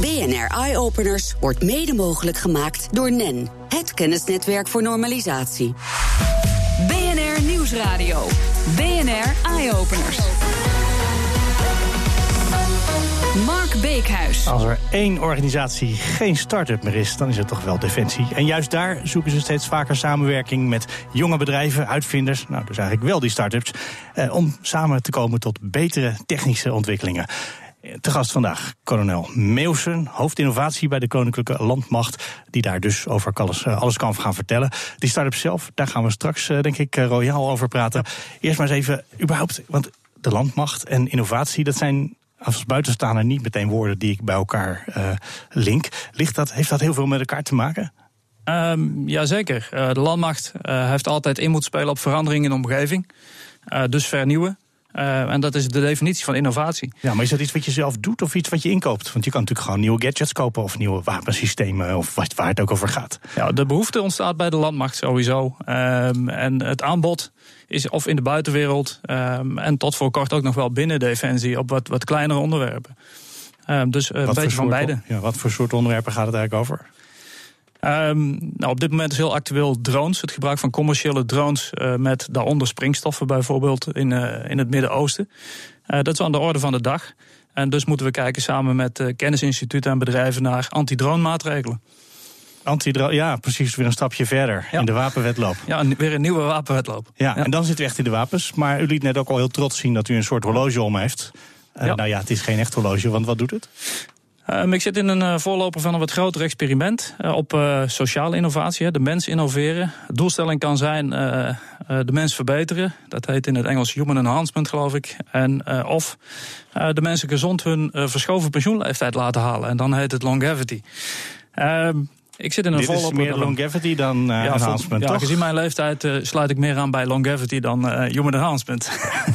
BNR Eye Openers wordt mede mogelijk gemaakt door NEN, het kennisnetwerk voor normalisatie. BNR Nieuwsradio. BNR Eye Openers. Mark Beekhuis. Als er één organisatie geen start-up meer is, dan is het toch wel Defensie. En juist daar zoeken ze steeds vaker samenwerking met jonge bedrijven, uitvinders, nou dus eigenlijk wel die start-ups, eh, om samen te komen tot betere technische ontwikkelingen. Te gast vandaag, kolonel Meeuwsen, hoofdinnovatie bij de Koninklijke Landmacht, die daar dus over alles, eh, alles kan gaan vertellen. Die start-up zelf, daar gaan we straks, eh, denk ik, eh, royaal over praten. Eerst maar eens even, überhaupt, want de landmacht en innovatie, dat zijn als buitenstaander niet meteen woorden die ik bij elkaar uh, link. Ligt dat, heeft dat heel veel met elkaar te maken? Um, jazeker. Uh, de landmacht uh, heeft altijd in moeten spelen op verandering in de omgeving. dus vernieuwen. Uh, en dat is de definitie van innovatie. Ja, maar is dat iets wat je zelf doet of iets wat je inkoopt? Want je kan natuurlijk gewoon nieuwe gadgets kopen of nieuwe wapensystemen of wat, waar het ook over gaat. Ja, de behoefte ontstaat bij de landmacht sowieso. Um, en het aanbod is of in de buitenwereld um, en tot voor kort ook nog wel binnen Defensie op wat, wat kleinere onderwerpen. dus uh, een beetje van beide. Ja, wat voor soort onderwerpen gaat het eigenlijk over? Um, nou, op dit moment is heel actueel drones. Het gebruik van commerciële drones uh, met daaronder springstoffen bijvoorbeeld in, uh, in het Midden-Oosten. Uh, dat is aan de orde van de dag. En dus moeten we kijken samen met kennisinstituten en bedrijven naar anti-drone maatregelen. Anti ja, precies, weer een stapje verder ja. in de wapenwetloop. Ja, weer een nieuwe wapenwetloop. Ja, ja, en dan zitten we echt in de wapens. Maar u liet net ook al heel trots zien dat u een soort horloge om heeft. Ja. Nou ja, het is geen echt horloge, want wat doet het? Um, ik zit in een uh, voorloper van een wat groter experiment uh, op uh, sociale innovatie, de mens innoveren. Doelstelling kan zijn de mens verbeteren. Dat heet in het Engels human enhancement, geloof ik. En of de mensen gezond hun verschoven pensioenleeftijd laten halen. En dan heet het longevity. Ik zit in een Dit volop... is meer longevity dan uh, ja, enhancement, ja, toch? gezien mijn leeftijd uh, sluit ik meer aan bij longevity dan uh, human enhancement.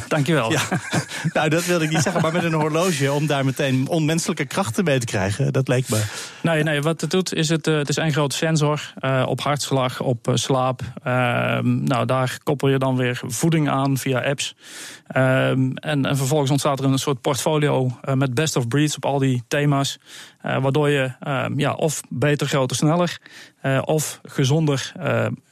Dankjewel. Ja. nou, dat wilde ik niet zeggen, maar met een horloge... om daar meteen onmenselijke krachten mee te krijgen, dat leek me... Nee, nee wat het doet, is het, het is een grote sensor op hartslag, op slaap. Ehm, nou, daar koppel je dan weer voeding aan via apps. Um, en, en, vervolgens ontstaat er een soort portfolio met best of breeds op al die thema's. Waardoor je ja, of beter, groter, sneller uh, of gezonder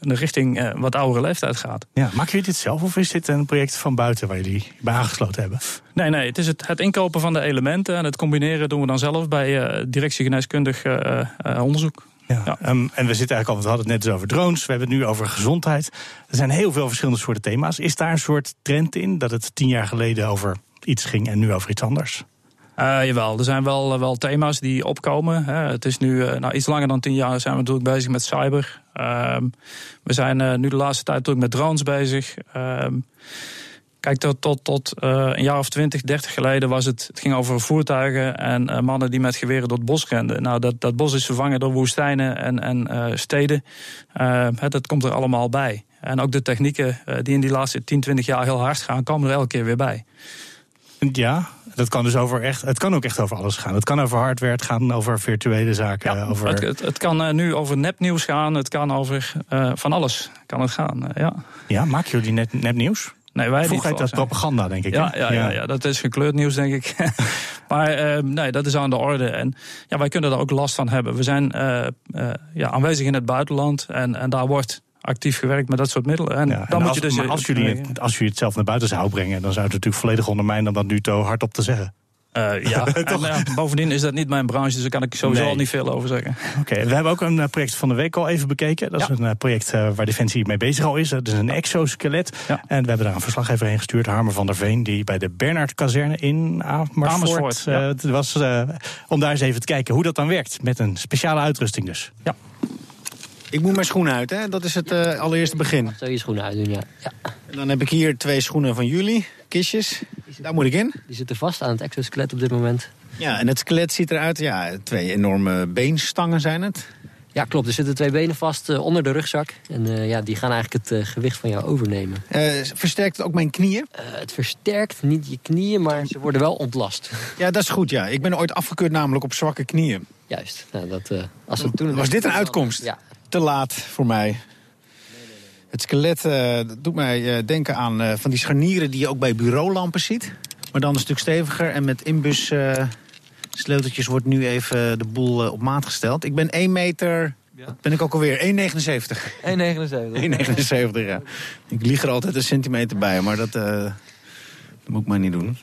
de richting wat oudere leeftijd gaat. Ja, maken jullie dit zelf of is dit een project van buiten waar jullie bij aangesloten hebben? Nee, nee, het is het, het inkopen van de elementen en het combineren doen we dan zelf bij directie geneeskundig onderzoek. Ja, ja. Um, en we zitten eigenlijk al, we hadden het net eens over drones, we hebben het nu over gezondheid. Er zijn heel veel verschillende soorten thema's. Is daar een soort trend in dat het tien jaar geleden over iets ging en nu over iets anders? Uh, jawel, er zijn wel, wel thema's die opkomen. Het is nu uh, nou, iets langer dan tien jaar zijn we natuurlijk bezig met cyber. Uh, we zijn nu de laatste tijd natuurlijk met drones bezig. Ehm, kijk, tot, tot, tot een jaar of twintig, dertig geleden was het... het ging over voertuigen en mannen die met geweren door het bos renden. Nou, dat, dat bos is vervangen door woestijnen en, en steden. Ehm, dat komt er allemaal bij. En ook de technieken die in die laatste 10, 20 jaar heel hard gaan... komen er elke keer weer bij. Ja, dat kan dus over echt. Het kan ook echt over alles gaan. Het kan over hardware, het gaat over virtuele zaken. Ja, over... het, het, het, kan uh, nu over nepnieuws gaan. Het kan over uh, van alles. Kan het gaan. Uh, ja. ja, maken jullie net nepnieuws? Nee, wij Vroeger heet dat propaganda, denk ik. Ja, ja, ja, ja, dat is gekleurd nieuws, denk ik. maar nee, dat is aan de orde. En ja, wij kunnen daar ook last van hebben. We zijn ja, aanwezig in het buitenland en, en daar wordt actief gewerkt met dat soort middelen. En ja, dan en moet als, je dus. Maar als jullie, het, als jullie het zelf naar buiten zouden brengen, dan zou het natuurlijk volledig ondermijnen om dat nu te hardop te zeggen. Uh, ja, en, ja, bovendien is dat niet mijn branche, dus daar kan ik sowieso Nee. al niet veel over zeggen. Oké, we hebben ook een eh, project van de week al even bekeken. Dat is Ja. een eh, project eh, waar Defensie mee bezig al is. Dat is een exoskelet. Ja. En we hebben daar een verslaggever heen gestuurd, Harmer van der Veen, die bij de Bernhard-kazerne in Amersfoort, Amersfoort, eh, ja. was. eh, om daar eens even te kijken hoe dat dan werkt. Met een speciale uitrusting dus. Ik moet mijn schoenen uit, hè? Dat is het eh, allereerste begin. Zo je schoenen uitdoen, ja. ja. En dan heb ik hier twee schoenen van jullie, kistjes. Daar moet ik in. Die zitten vast aan het exoskelet op dit moment. Ja, en het skelet ziet eruit, ja, twee enorme beenstangen zijn het. Ja, klopt. Er zitten twee benen vast eh, onder de rugzak. En eh, ja, die gaan eigenlijk het gewicht van jou overnemen. Versterkt het ook mijn knieën? Het versterkt niet je knieën, maar ze worden wel ontlast. Ja, dat is goed, ja. Ik ben ooit afgekeurd namelijk op zwakke knieën. Juist. Nou, dat, als toen Was dit een uitkomst? Ja. Te laat voor mij. Het skelet eh, doet mij eh, denken aan eh, van die scharnieren die je ook bij bureaulampen ziet. Maar dan een stuk steviger en met inbus sleuteltjes wordt nu even de boel op maat gesteld. Ik ben 1 meter... wat Ben ik ook alweer 1,79. 1,79. 1,79, ja. Ik lieg er altijd een centimeter bij, maar dat, dat moet ik maar niet doen.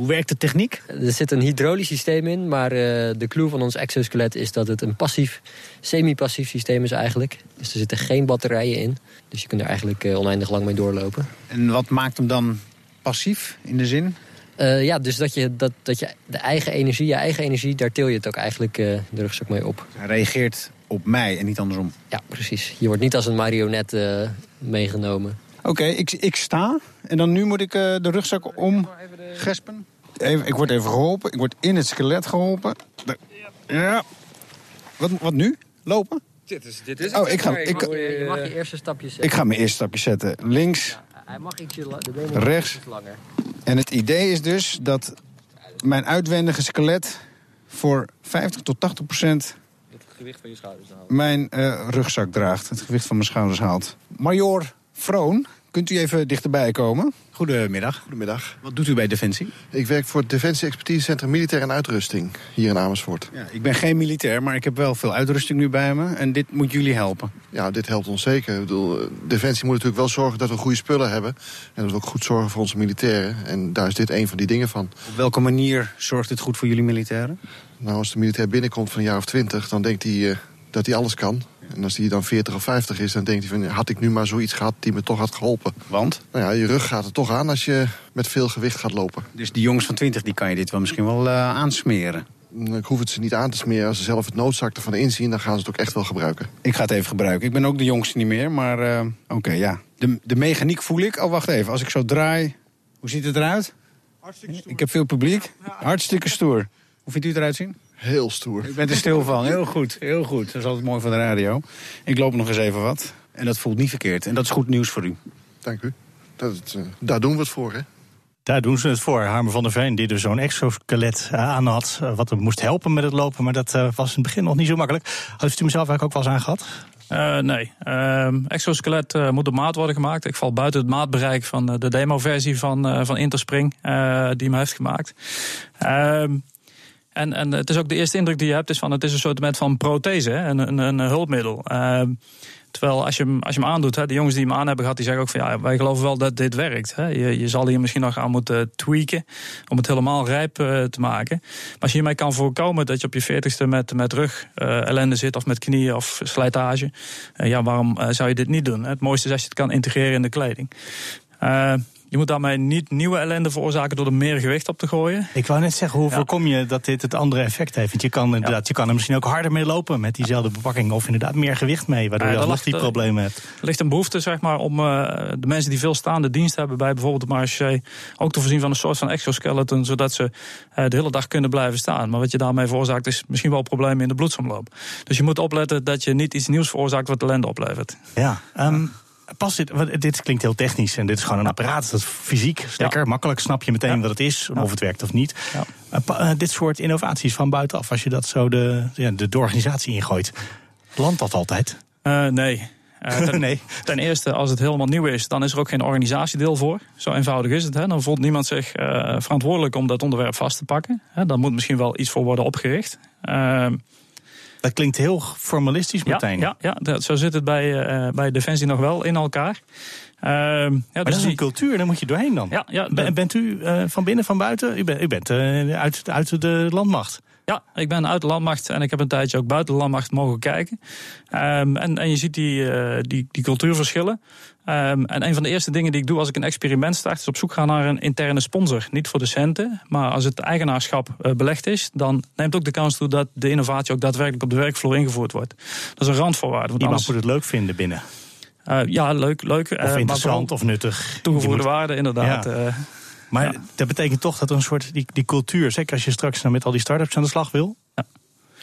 Hoe werkt de techniek? Er zit een hydraulisch systeem in, maar eh, de clue van ons exoskelet is dat het een passief, semi-passief systeem is eigenlijk. Dus er zitten geen batterijen in. Dus je kunt er eigenlijk eh, oneindig lang mee doorlopen. En wat maakt hem dan passief in de zin? Eh, ja, dus dat je, dat, dat je de eigen energie, je eigen energie, daar til je het ook eigenlijk eh, de rugzak mee op. Hij reageert op mij en niet andersom. Ja, precies. Je wordt niet als een marionet eh, meegenomen. Oké, ik, ik sta. En dan nu moet ik eh, de rugzak omgespen. Even, ik word even geholpen. Ik word in het skelet geholpen. De- ja. Wat, wat nu? Lopen? Dit is, dit is Oh, ik ga, ik, Je mag je eerste stapjes zetten. ik ga mijn eerste stapje zetten. Links. Hij mag ietsje la- de benen Rechts. iets langer. En het idee is dus dat mijn uitwendige skelet voor 50 tot 80 procent het gewicht van je schouders houden. mijn eh, rugzak draagt. Het gewicht van mijn schouders haalt. Major Vroon, kunt u even dichterbij komen? Goedemiddag. Goedemiddag. Wat doet u bij Defensie? Ik werk voor het Defensie Expertisecentrum Militair en Uitrusting hier in Amersfoort. Ja, ik ben geen militair, maar ik heb wel veel uitrusting nu bij me. En dit moet jullie helpen. Ja, dit helpt ons zeker. Ik bedoel, eh, Defensie moet natuurlijk wel zorgen dat we goede spullen hebben. En dat we ook goed zorgen voor onze militairen. En daar is dit een van die dingen van. Op welke manier zorgt dit goed voor jullie militairen? Nou, als de militair binnenkomt van een jaar of twintig... dan denkt hij eh, dat hij alles kan. En als hij dan 40 of 50 is, dan denkt hij van... had ik nu maar zoiets gehad die me toch had geholpen. Want? Nou ja, je rug gaat er toch aan als je met veel gewicht gaat lopen. Dus die jongens van 20 die kan je dit wel misschien wel eh, aansmeren. Ik hoef het ze niet aan te smeren. Als ze zelf het noodzak ervan inzien, dan gaan ze het ook echt wel gebruiken. Ik ga het even gebruiken. Ik ben ook de jongste niet meer, maar eh, oké, ja. De, de mechaniek voel ik. Oh, wacht even. Als ik zo draai, hoe ziet het eruit? Hartstikke stoer. Ik heb veel publiek. Hartstikke stoer. Hoe vindt u het eruit zien? Heel stoer. U bent er stil van. Heel goed, heel goed. Dat is altijd mooi van de radio. Ik loop nog eens even wat. En dat voelt niet verkeerd. En dat is goed nieuws voor u. Dank u. Dat, eh, daar doen we het voor, hè? Daar doen ze het voor. Harmer van der Veen, die dus zo'n exoskelet eh, aan had. eh, Wat hem moest helpen met het lopen. Maar dat eh, was in het begin nog niet zo makkelijk. Heeft u mezelf eigenlijk ook wel eens aangehad? Eh, nee, Ehm, exoskelet eh, moet op maat worden gemaakt. Ik val buiten het maatbereik van eh, de demo-versie van, eh, van Interspring, eh, die me heeft gemaakt. Ehm, en, en het is ook de eerste indruk die je hebt, is van het is een soort van prothese, een, een, een hulpmiddel. Ehm, terwijl als je, hem, als je hem aandoet, hè, de jongens die hem aan hebben gehad, die zeggen ook van ja, wij geloven wel dat dit werkt. Hè. Je, je zal hier misschien nog aan moeten tweaken om het helemaal rijp eh, te maken. Maar als je hiermee kan voorkomen dat je op je veertigste met, met rug eh, ellende zit of met knieën of slijtage, eh, ja, waarom zou je dit niet doen? Het mooiste is als je het kan integreren in de kleding. Je moet daarmee niet nieuwe ellende veroorzaken door er meer gewicht op te gooien. Ik wou net zeggen, hoe Ja. voorkom je dat dit het andere effect heeft? Want je kan, inderdaad, je kan er misschien ook harder mee lopen met diezelfde bepakking. Of inderdaad meer gewicht mee, waardoor Ja, je alsnog die problemen hebt. Er ligt een behoefte zeg maar, om eh, de mensen die veel staande dienst hebben bij bijvoorbeeld de marché ook te voorzien van een soort van exoskeleton, zodat ze eh, de hele dag kunnen blijven staan. Maar wat je daarmee veroorzaakt is misschien wel problemen in de bloedsomloop. Dus je moet opletten dat je niet iets nieuws veroorzaakt wat ellende oplevert. Ja, ehm, past dit, dit klinkt heel technisch en dit is gewoon een apparaat. Dat is fysiek, is lekker, makkelijk snap je meteen Ja. wat het is, of het werkt of niet. Ja. Eh, eh, dit soort innovaties van buitenaf, als je dat zo de, ja, de, de organisatie ingooit, landt dat altijd? Eh, nee. Ten, Nee. ten eerste, als het helemaal nieuw is, dan is er ook geen organisatiedeel voor. Zo eenvoudig is het. Hè. Dan voelt niemand zich verantwoordelijk om dat onderwerp vast te pakken. Hè. Dan moet misschien wel iets voor worden opgericht. Dat klinkt heel formalistisch meteen. ja, ja dat, zo zit het bij, eh, bij Defensie nog wel in elkaar. Ehm, ja, Maar dus dat is een die- cultuur, daar moet je doorheen dan. ja, ja, de- bent u eh, van binnen, van buiten? U, bent u bent eh, uit, uit de landmacht. Ja, ik ben uit de landmacht en ik heb een tijdje ook buiten de landmacht mogen kijken. Ehm, en, en je ziet die, eh, die, die cultuurverschillen. Ehm, en een van de eerste dingen die ik doe als ik een experiment start, is op zoek gaan naar een interne sponsor. Niet voor de centen, maar als het eigenaarschap eh, belegd is, dan neemt ook de kans toe dat de innovatie ook daadwerkelijk op de werkvloer ingevoerd wordt. Dat is een randvoorwaarde. Want Iemand anders, moet het leuk vinden binnen. eh, ja, leuk, leuk. Of interessant of nuttig. Toegevoegde moet- waarde, inderdaad. Ja. Maar Ja. dat betekent toch dat er een soort die, die cultuur, zeker als je straks nou met al die start-ups aan de slag wil, Ja.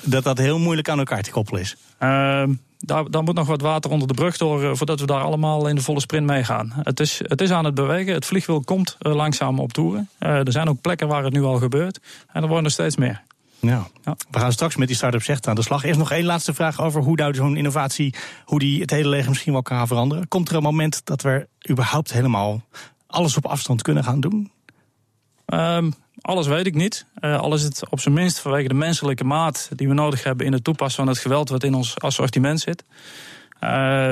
dat dat heel moeilijk aan elkaar te koppelen is. Ehm, daar, daar moet nog wat water onder de brug door eh, voordat we daar allemaal in de volle sprint mee gaan. Het is, het is aan het bewegen. Het vliegwiel komt eh, langzaam op toeren. Eh, er zijn ook plekken waar het nu al gebeurt. En er worden er steeds meer. Ja. Ja. We gaan straks met die start-ups echt aan de slag. Eerst nog één laatste vraag over hoe nou zo'n innovatie, hoe die het hele leger misschien wel kan veranderen. Komt er een moment dat we überhaupt helemaal alles op afstand kunnen gaan doen? Ehm, alles weet ik niet. Uh, al is het op zijn minst vanwege de menselijke maat die we nodig hebben in het toepassen van het geweld wat in ons assortiment zit. Uh,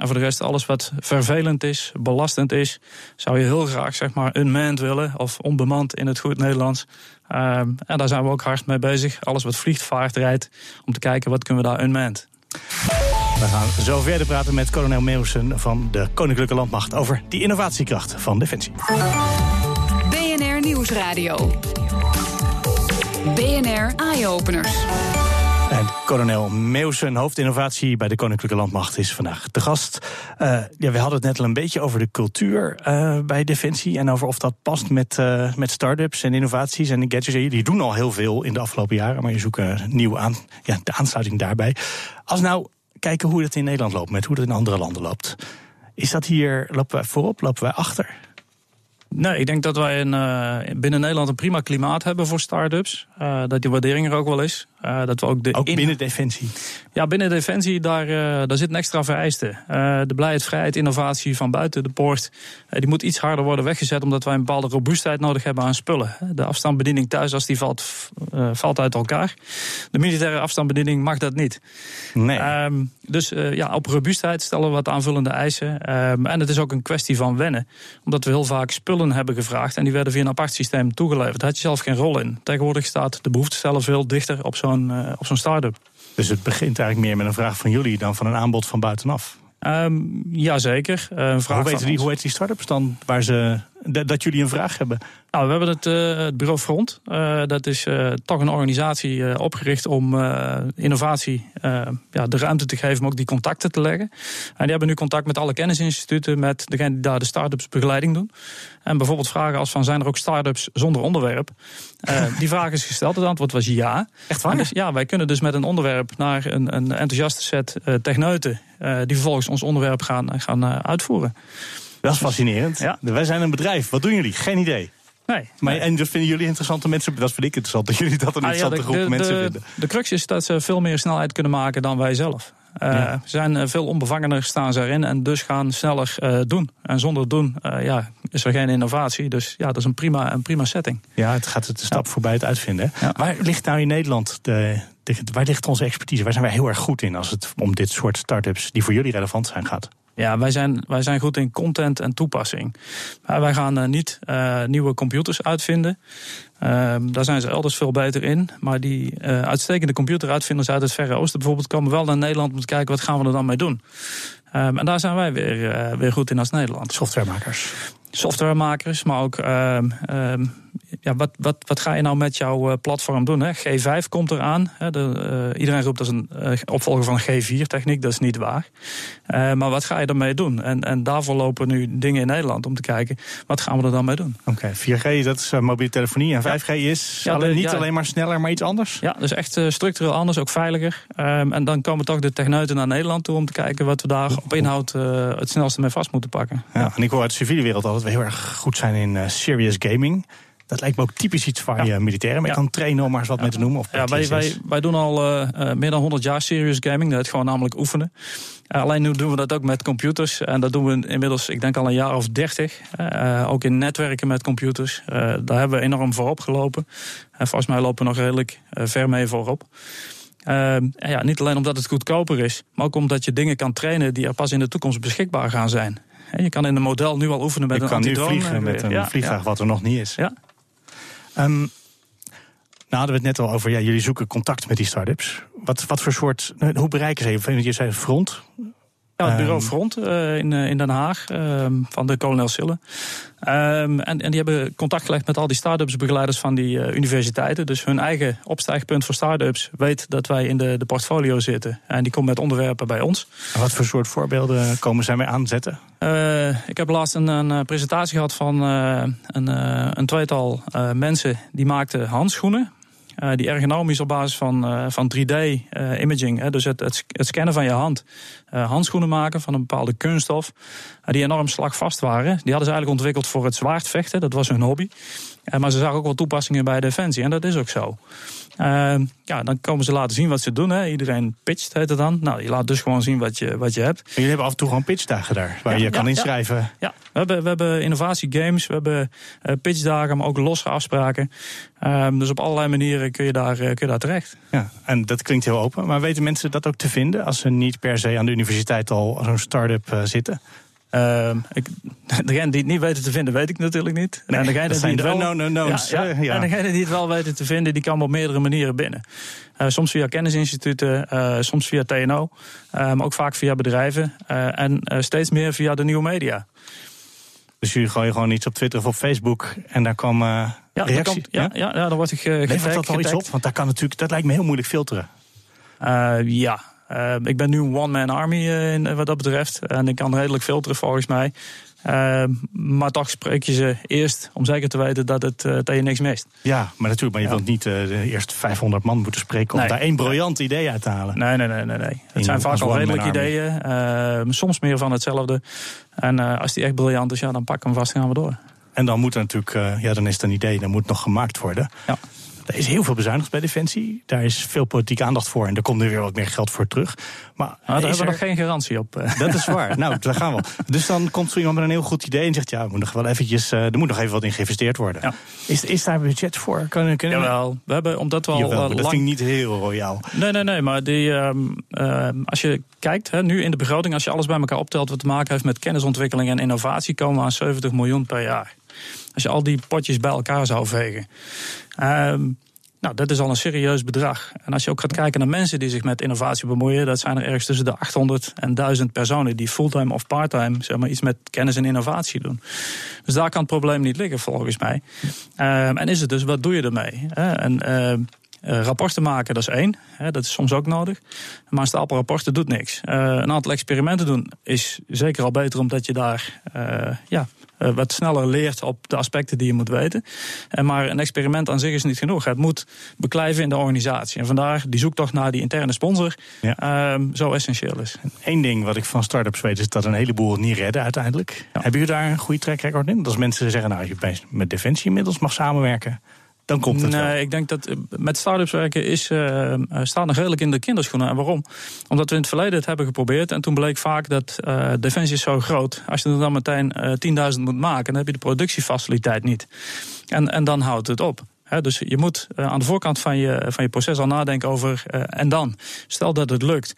en voor de rest, alles wat vervelend is, belastend is, zou je heel graag zeg maar unmanned willen, of onbemand in het goed Nederlands. Uh, en daar zijn we ook hard mee bezig. Alles wat vliegt, vaart, rijdt, om te kijken wat kunnen we daar unmanned. We gaan zo verder praten met kolonel Meeuwsen van de Koninklijke Landmacht over die innovatiekracht van Defensie. Nieuwsradio. BNR Eye Openers. En kolonel Meeuwsen, hoofdinnovatie bij de Koninklijke Landmacht, is vandaag de gast. Uh, ja, we hadden het net al een beetje over de cultuur uh, bij Defensie. En over of dat past met, uh, met start-ups en innovaties en gadgets. Die doen al heel veel in de afgelopen jaren, maar je zoekt nieuw aan, ja, de aansluiting daarbij. Als nou kijken hoe het in Nederland loopt, met hoe het in andere landen loopt. Is dat hier, lopen wij voorop, lopen wij achter? Nee, ik denk dat wij een, uh, binnen Nederland een prima klimaat hebben voor start-ups. Uh, dat die waardering er ook wel is. Uh, dat we ook de ook binnen Defensie? Ja, binnen Defensie, daar, daar zit een extra vereiste. de blijheid, vrijheid, innovatie van buiten de poort... die moet iets harder worden weggezet... omdat wij een bepaalde robuustheid nodig hebben aan spullen. De afstandsbediening thuis, als die valt, valt uit elkaar. De militaire afstandsbediening mag dat niet. Nee. Um, dus ja, op robuustheid stellen we wat aanvullende eisen. Um, en het is ook een kwestie van wennen. Omdat we heel vaak spullen hebben gevraagd en die werden via een apart systeem toegeleverd. Daar had je zelf geen rol in. Tegenwoordig staat de behoefte stellen veel dichter op zo'n uh, op zo'n start-up. Dus het begint eigenlijk meer met een vraag van jullie dan van een aanbod van buitenaf? Um, Jazeker. Uh, hoe, weten die, hoe heet die start-ups dan waar ze, dat jullie een vraag hebben? Nou, we hebben het, uh, het bureau Front. Uh, dat is uh, toch een organisatie opgericht om innovatie ja, de ruimte te geven, maar ook die contacten te leggen. En die hebben nu contact met alle kennisinstituten, met degene die daar de start-ups begeleiding doen. En bijvoorbeeld vragen als van zijn er ook start-ups zonder onderwerp? die vraag is gesteld, het antwoord was ja. Echt waar? Dus, ja, wij kunnen dus met een onderwerp naar een, een enthousiaste set techneuten die vervolgens ons onderwerp gaan, gaan uitvoeren. Dat is fascinerend. Ja. Wij zijn een bedrijf. Wat doen jullie? Geen idee. Nee, maar, En dat vinden jullie interessante mensen? Dat vind ik interessant, dat jullie dat een ah, interessante groep mensen vinden. De crux is dat ze veel meer snelheid kunnen maken dan wij zelf. Uh, zijn eh, veel onbevangener, staan ze erin en dus gaan sneller uh, doen. En zonder doen uh, ja, is er geen innovatie. Dus ja, dat is een prima, een prima setting. Ja, het gaat het een stap voorbij het uitvinden. Waar ligt nou in Nederland de, de, waar ligt onze expertise? Waar zijn wij heel erg goed in als het om dit soort start-ups die voor jullie relevant zijn gaat? Ja, wij zijn, wij zijn goed in content en toepassing. Maar wij gaan uh, niet uh, nieuwe computers uitvinden. Uh, daar zijn ze elders veel beter in. Maar die uh, uitstekende computeruitvinders uit het Verre Oosten bijvoorbeeld komen wel naar Nederland om te kijken wat gaan we er dan mee doen. Um, en daar zijn wij weer, weer goed in als Nederland. Softwaremakers. Softwaremakers, maar ook um, ja, wat, wat, wat ga je nou met jouw platform doen? Hè? G5 komt eraan. Hè? De, uh, iedereen roept dat is een uh, opvolger van G4-techniek. Dat is niet waar. Uh, maar wat ga je ermee doen? En, en daarvoor lopen nu dingen in Nederland om te kijken... wat gaan we er dan mee doen? Oké, okay, 4G, dat is mobiele telefonie. En 5G is ja, alleen, niet ja, alleen maar sneller, maar iets anders? Ja, dus echt structureel anders, ook veiliger. Um, en dan komen toch de techneuten naar Nederland toe... om te kijken wat we daar op inhoud het snelste mee vast moeten pakken. Ja, en ik hoor uit de civiele wereld al dat we heel erg goed zijn in serious gaming... Dat lijkt me ook typisch iets waar je militairen mee kan trainen, om maar eens wat mee te noemen. Of ja, wij, wij, wij doen al uh, meer dan 100 jaar serious gaming. Dat is gewoon namelijk oefenen. Uh, alleen nu doen we dat ook met computers. En dat doen we inmiddels, ik denk al een jaar of 30. Uh, ook in netwerken met computers. daar hebben we enorm voorop gelopen. En volgens mij lopen we nog redelijk ver mee voorop. ja, niet alleen omdat het goedkoper is, maar ook omdat je dingen kan trainen die er pas in de toekomst beschikbaar gaan zijn. Je kan in een model nu al oefenen met je een kan nu vliegen met een vliegtuig wat er nog niet is. Ja. Um, nou hadden we het net al over, ja, jullie zoeken contact met die start-ups. Wat, wat voor soort, hoe bereiken ze even? Je zei front. Ja, het bureau ehm, Front uh, in, in Den Haag um, van de kolonel Sille. Um, en, en die hebben contact gelegd met al die start-ups begeleiders van die uh, universiteiten. Dus hun eigen opstijgpunt voor start-ups weet dat wij in de, de portfolio zitten. En die komt met onderwerpen bij ons. En wat voor soort voorbeelden komen zij mee aanzetten? Ik heb laatst een, een presentatie gehad van een, een tweetal mensen die maakten handschoenen. Uh, die ergonomisch op basis van, uh, van 3D-imaging, uh, dus het, het, het, scannen van je hand, handschoenen maken van een bepaalde kunststof, die enorm slagvast waren. Die hadden ze eigenlijk ontwikkeld voor het zwaardvechten, dat was hun hobby. maar ze zagen ook wel toepassingen bij Defensie, en dat is ook zo. Ehm, ja, dan komen ze laten zien wat ze doen. Hè. Iedereen pitcht, heet het dan. Nou, je laat dus gewoon zien wat je, wat je hebt. En jullie hebben af en toe gewoon pitchdagen daar, waar je kan inschrijven. Ja, we, hebben, we hebben innovatiegames, we hebben uh, pitchdagen, maar ook losse afspraken. Ehm, dus op allerlei manieren kun je, daar, kun je daar terecht. Ja, en dat klinkt heel open. Maar weten mensen dat ook te vinden als ze niet per se aan de universiteit al zo'n start-up zitten? Uh, ik, degene die het niet weten te vinden, weet ik natuurlijk niet. en degene die het wel, no, no, no's. Ja, ja. En degene die het wel weten te vinden, die kan op meerdere manieren binnen. Uh, soms via kennisinstituten, uh, soms via TNO, uh, maar ook vaak via bedrijven. en steeds meer via de nieuwe media. Dus jullie gooien gewoon iets op Twitter of op Facebook en daar reacties? Komt, ja, ja, ja, dan word ik uh, Levert dat al iets op? Want daar kan natuurlijk, dat lijkt me heel moeilijk filteren. ja, uh, ik ben nu een one-man army uh, in, wat dat betreft. En ik kan redelijk filteren volgens mij. Uh, maar toch spreek je ze eerst om zeker te weten dat, het, uh, dat je niks mist. Ja, maar natuurlijk, maar je ja. wilt niet uh, eerst 500 man moeten spreken om nee. daar één briljant idee uit te halen. Nee, nee, nee, nee. nee. Het zijn vaak al redelijke ideeën, ehm, soms meer van hetzelfde. En als die echt briljant is, ja, dan pak hem vast en gaan we door. En dan moet er natuurlijk, ja, dan is het een idee, dan moet nog gemaakt worden. Ja. Er is heel veel bezuinigd bij Defensie. Daar is veel politieke aandacht voor. En er komt nu weer wat meer geld voor terug. Maar nou, daar hebben we nog geen garantie op. Eh. Dat is waar. nou, daar gaan we. Dus dan komt zo iemand met een heel goed idee en zegt: ja, we moeten nog wel eventjes, uh, er moet nog even wat in geïnvesteerd worden. Ja. Is, is daar budget voor? Kunnen, kunnen Jawel, we hebben omdat we al. Jawel, lang... Dat vind ik niet heel royaal. Nee, nee, nee. Maar die, uh, uh, als je kijkt, hè, nu in de begroting, als je alles bij elkaar optelt wat te maken heeft met kennisontwikkeling en innovatie, komen we aan 70 miljoen per jaar. Als je al die potjes bij elkaar zou vegen. Ehm, nou, dat is al een serieus bedrag. En als je ook gaat kijken naar mensen die zich met innovatie bemoeien, dat zijn er ergens tussen de 800 en 1000 personen die fulltime of parttime zeg maar, iets met kennis en innovatie doen. Dus daar kan het probleem niet liggen, volgens mij. Uh, en is het dus, wat doe je ermee? En uh, uh, rapporten maken, dat is één. Hè, dat is soms ook nodig. Maar een stapel rapporten doet niks. Uh, een aantal experimenten doen is zeker al beter, omdat je daar uh, ja, wat sneller leert op de aspecten die je moet weten. En maar een experiment aan zich is niet genoeg. Het moet beklijven in de organisatie. En vandaar die zoektocht naar die interne sponsor ja. uh, zo essentieel is. Eén ding wat ik van start-ups weet is dat een heleboel het niet redden uiteindelijk. Ja. Hebben jullie daar een goede track record in? Dat als mensen zeggen, nou, je met Defensie inmiddels mag samenwerken nee, ik denk dat eh, met start-ups werken is, uh, staat nog redelijk in de kinderschoenen. En waarom? Omdat we in het verleden het hebben geprobeerd. En toen bleek vaak dat uh, defensie is zo groot. Als je er dan meteen uh, 10.000 moet maken, dan heb je de productiefaciliteit niet. En, en dan houdt het op. He, dus je moet aan de voorkant van je, van je proces al nadenken over. en dan, stel dat het lukt.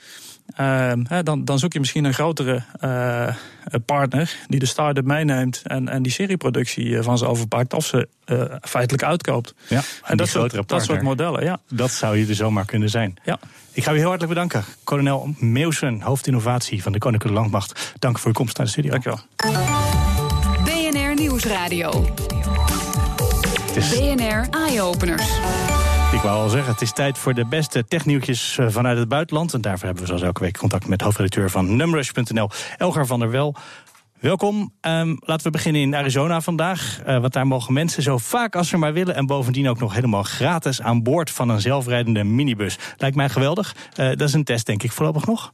Uh, dan, dan, zoek je misschien een grotere uh, partner die de start-up meeneemt en, en die serieproductie eh, van ze overpakt of ze uh, feitelijk uitkoopt. Ja, en dat soort, dat soort modellen, ja. Dat zou je er zomaar kunnen zijn. Ja. Ik ga u heel hartelijk bedanken. Kolonel Meeuwsen, hoofdinnovatie van de Koninklijke Landmacht. Dank voor uw komst naar de studio. Dankjewel. BNR Nieuwsradio. BNR Eye Openers. Ik wou al zeggen, het is tijd voor de beste technieuwtjes eh, vanuit het buitenland. En daarvoor hebben we zoals elke week contact met hoofdredacteur van Numrush.nl, Elgar van der Wel. Welkom. Um, laten we beginnen in Arizona vandaag. Uh, want daar mogen mensen zo vaak als ze maar willen. En bovendien ook nog helemaal gratis aan boord van een zelfrijdende minibus. Lijkt mij geweldig. Uh, dat is een test, denk ik, voorlopig nog.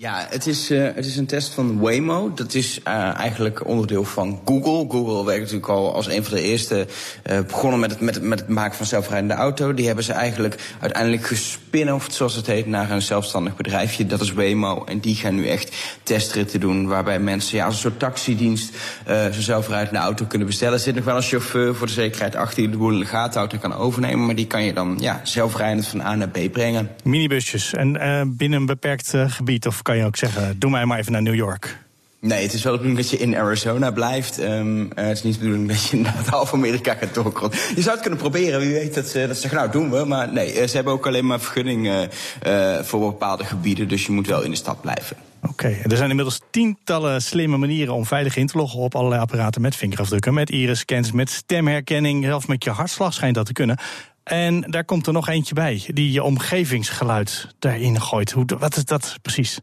Ja, het is, uh, het is een test van Waymo. Dat is uh, eigenlijk onderdeel van Google. Google werkt natuurlijk al als een van de eerste uh, begonnen met het, met, met maken van zelfrijdende auto. Die hebben ze eigenlijk uiteindelijk gespin-offed, zoals het heet, naar een zelfstandig bedrijfje. Dat is Waymo. En die gaan nu echt testritten doen waarbij mensen ja, als een soort taxidienst zo'n zelfrijdende auto kunnen bestellen. Er zit nog wel een chauffeur voor de zekerheid achter die de boel in de gaten houdt kan overnemen. Maar die kan je dan ja, zelfrijdend van A naar B brengen. Minibusjes en binnen een beperkt gebied of kan je ook zeggen, doe mij maar even naar New York. Nee, het is wel de bedoeling dat je in Arizona blijft. Um, uh, het is niet de bedoeling dat je inderdaad half Amerika gaat doorkrotten. Je zou het kunnen proberen, wie weet dat ze, dat ze zeggen, nou doen we. Maar nee, eh, ze hebben ook alleen maar vergunningen uh, voor bepaalde gebieden. Dus je moet wel in de stad blijven. Oké, okay. er zijn inmiddels tientallen slimme manieren om veilig in te loggen op allerlei apparaten met vingerafdrukken, met iris-scans, met stemherkenning, zelfs met je hartslag schijnt dat te kunnen. En daar komt er nog eentje bij, die je omgevingsgeluid daarin gooit. Hoe, wat is dat precies?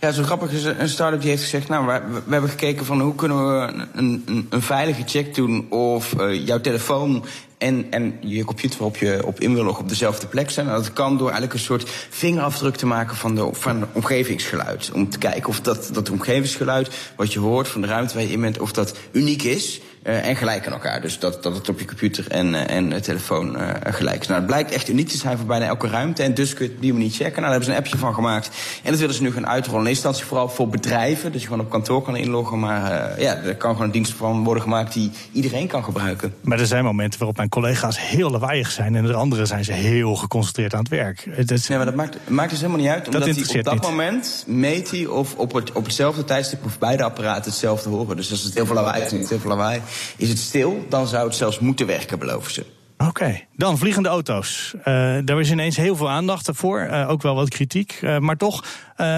Ja, zo grappig is een start-up die heeft gezegd... nou, we, we hebben gekeken van hoe kunnen we een, een, een veilige check doen... of uh, jouw telefoon en, en je computer waarop je op in op dezelfde plek zijn. En dat kan door eigenlijk een soort vingerafdruk te maken van de, van omgevingsgeluid. Om te kijken of dat, dat omgevingsgeluid wat je hoort van de ruimte waar je in bent... of dat uniek is uh, en gelijk aan elkaar. Dus dat, dat het op je computer en, uh, en telefoon uh, gelijk is. Nou, het blijkt echt uniek te zijn voor bijna elke ruimte. En dus kun je het op die manier checken. Nou, daar hebben ze een appje van gemaakt. En dat willen ze nu gaan uitrollen. In eerste instantie vooral voor bedrijven. Dat je gewoon op kantoor kan inloggen. Maar ja, er kan gewoon een dienst van worden gemaakt die iedereen kan gebruiken. Maar er zijn momenten waarop mijn collega's heel lawaaiig zijn. En de andere zijn ze heel geconcentreerd aan het werk. Het is... Nee, maar dat maakt, maakt dus helemaal niet uit. Omdat dat hij op dat niet. moment meet hij of op, het, op hetzelfde tijdstip of beide apparaten hetzelfde horen. Dus als het heel veel lawaai is, heel veel lawaai, is het stil, dan zou het zelfs moeten werken, beloven ze. Oké, dan vliegende auto's. Uh, daar is ineens heel veel aandacht voor, uh, ook wel wat kritiek. Uh, maar toch,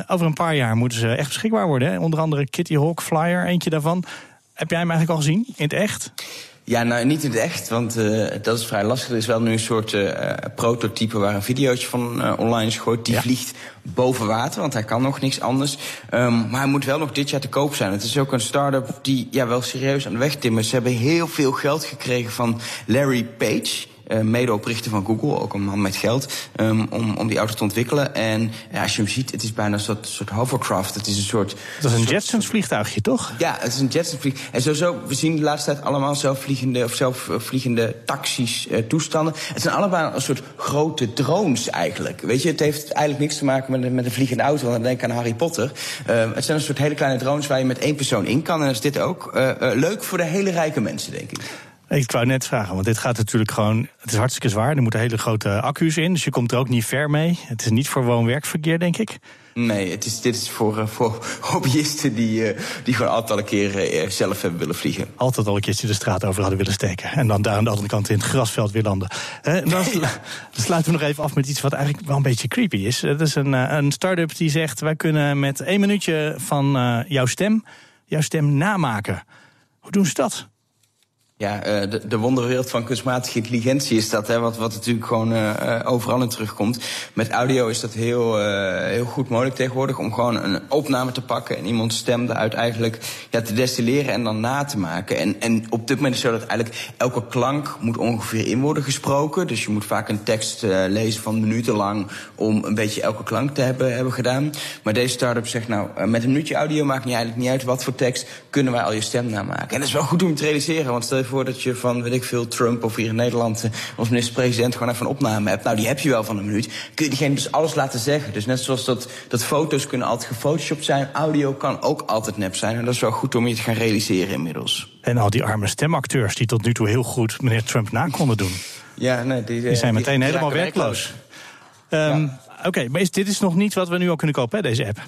over een paar jaar moeten ze echt beschikbaar worden. Hè? Onder andere Kitty Hawk Flyer, eentje daarvan. Heb jij hem eigenlijk al gezien, in het echt? Ja, nou niet in het echt, want uh, dat is vrij lastig. Er is wel nu een soort uh, prototype waar een videootje van uh, online is gegooid. Die ja. vliegt boven water, want hij kan nog niks anders. Um, maar hij moet wel nog dit jaar te koop zijn. Het is ook een start-up die ja, wel serieus aan de weg timmert. Ze hebben heel veel geld gekregen van Larry Page uh, medeoprichter van Google, ook een man met geld, um, om, om die auto te ontwikkelen. En ja, als je hem ziet, het is bijna een soort, soort hovercraft. Het is een soort. Dat is een Jetsons vliegtuigje, toch? Ja, het is een Jetsons vliegtuig. En sowieso, we zien de laatste tijd allemaal zelfvliegende of zelfvliegende taxis, uh, toestanden. Het zijn allemaal een soort grote drones eigenlijk. Weet je, het heeft eigenlijk niks te maken met, met een vliegende auto. Want dan denk ik aan Harry Potter. Uh, het zijn een soort hele kleine drones waar je met één persoon in kan. En dat is dit ook. Uh, leuk voor de hele rijke mensen, denk ik. Ik wou net vragen, want dit gaat natuurlijk gewoon. Het is hartstikke zwaar. Er moeten hele grote accu's in. Dus je komt er ook niet ver mee. Het is niet voor woon-werkverkeer, denk ik. Nee, het is, dit is voor, uh, voor hobbyisten die, uh, die gewoon altijd al een keer uh, zelf hebben willen vliegen. Altijd al een keertje de straat over hadden willen steken. En dan daar aan de andere kant in het grasveld weer landen. dan, dan sluiten we nog even af met iets wat eigenlijk wel een beetje creepy is. Het is een, een start-up die zegt: wij kunnen met één minuutje van jouw stem, jouw stem namaken. Hoe doen ze dat? Ja, de, de wonderwereld van kunstmatige intelligentie is dat, hè, wat, wat natuurlijk gewoon uh, overal in terugkomt. Met audio is dat heel, heel goed mogelijk tegenwoordig om gewoon een opname te pakken en iemands stem eruit eigenlijk ja, te destilleren en dan na te maken. En, en op dit moment is zo dat eigenlijk elke klank moet ongeveer in worden gesproken. Dus je moet vaak een tekst lezen van minuten lang om een beetje elke klank te hebben, hebben gedaan. Maar deze start-up zegt nou, met een minuutje audio maakt niet eigenlijk niet uit wat voor tekst, kunnen wij al je stem namaken. En dat is wel goed om te realiseren, want je voor dat je van, weet ik veel, Trump of hier in Nederland als minister-president gewoon even een opname hebt. Nou, die heb je wel van een minuut. Kun je diegene dus alles laten zeggen. Dus net zoals dat, dat foto's kunnen altijd gefotoshopt zijn, audio kan ook altijd nep zijn. En dat is wel goed om je te gaan realiseren inmiddels. En al die arme stemacteurs die tot nu toe heel goed meneer Trump na konden doen. Ja, nee, die, die zijn meteen die, helemaal werkloos. werkloos. Um, ja. Oké, okay, maar is, dit is nog niet wat we nu al kunnen kopen, hè, deze app?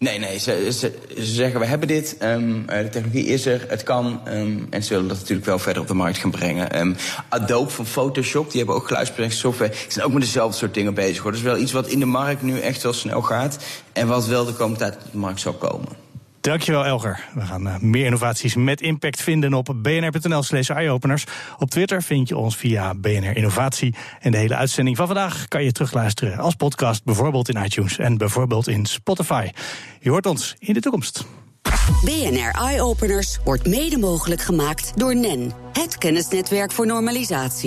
Nee, nee, ze, ze, ze, zeggen we hebben dit, um, de technologie is er, het kan. Um, en ze willen dat natuurlijk wel verder op de markt gaan brengen. Um, Adobe van Photoshop, die hebben ook geluidsbewerkingssoftware. Die zijn ook met dezelfde soort dingen bezig. Hoor. Dat is wel iets wat in de markt nu echt wel snel gaat. En wat wel de komende tijd op de markt zal komen. Dankjewel, Elger. We gaan uh, meer innovaties met impact vinden op bnr.nl slash eyeopeners. Op Twitter vind je ons via BNR Innovatie. En de hele uitzending van vandaag kan je terugluisteren als podcast, bijvoorbeeld in iTunes en bijvoorbeeld in Spotify. Je hoort ons in de toekomst. BNR Eyeopeners wordt mede mogelijk gemaakt door NEN, het kennisnetwerk voor normalisatie.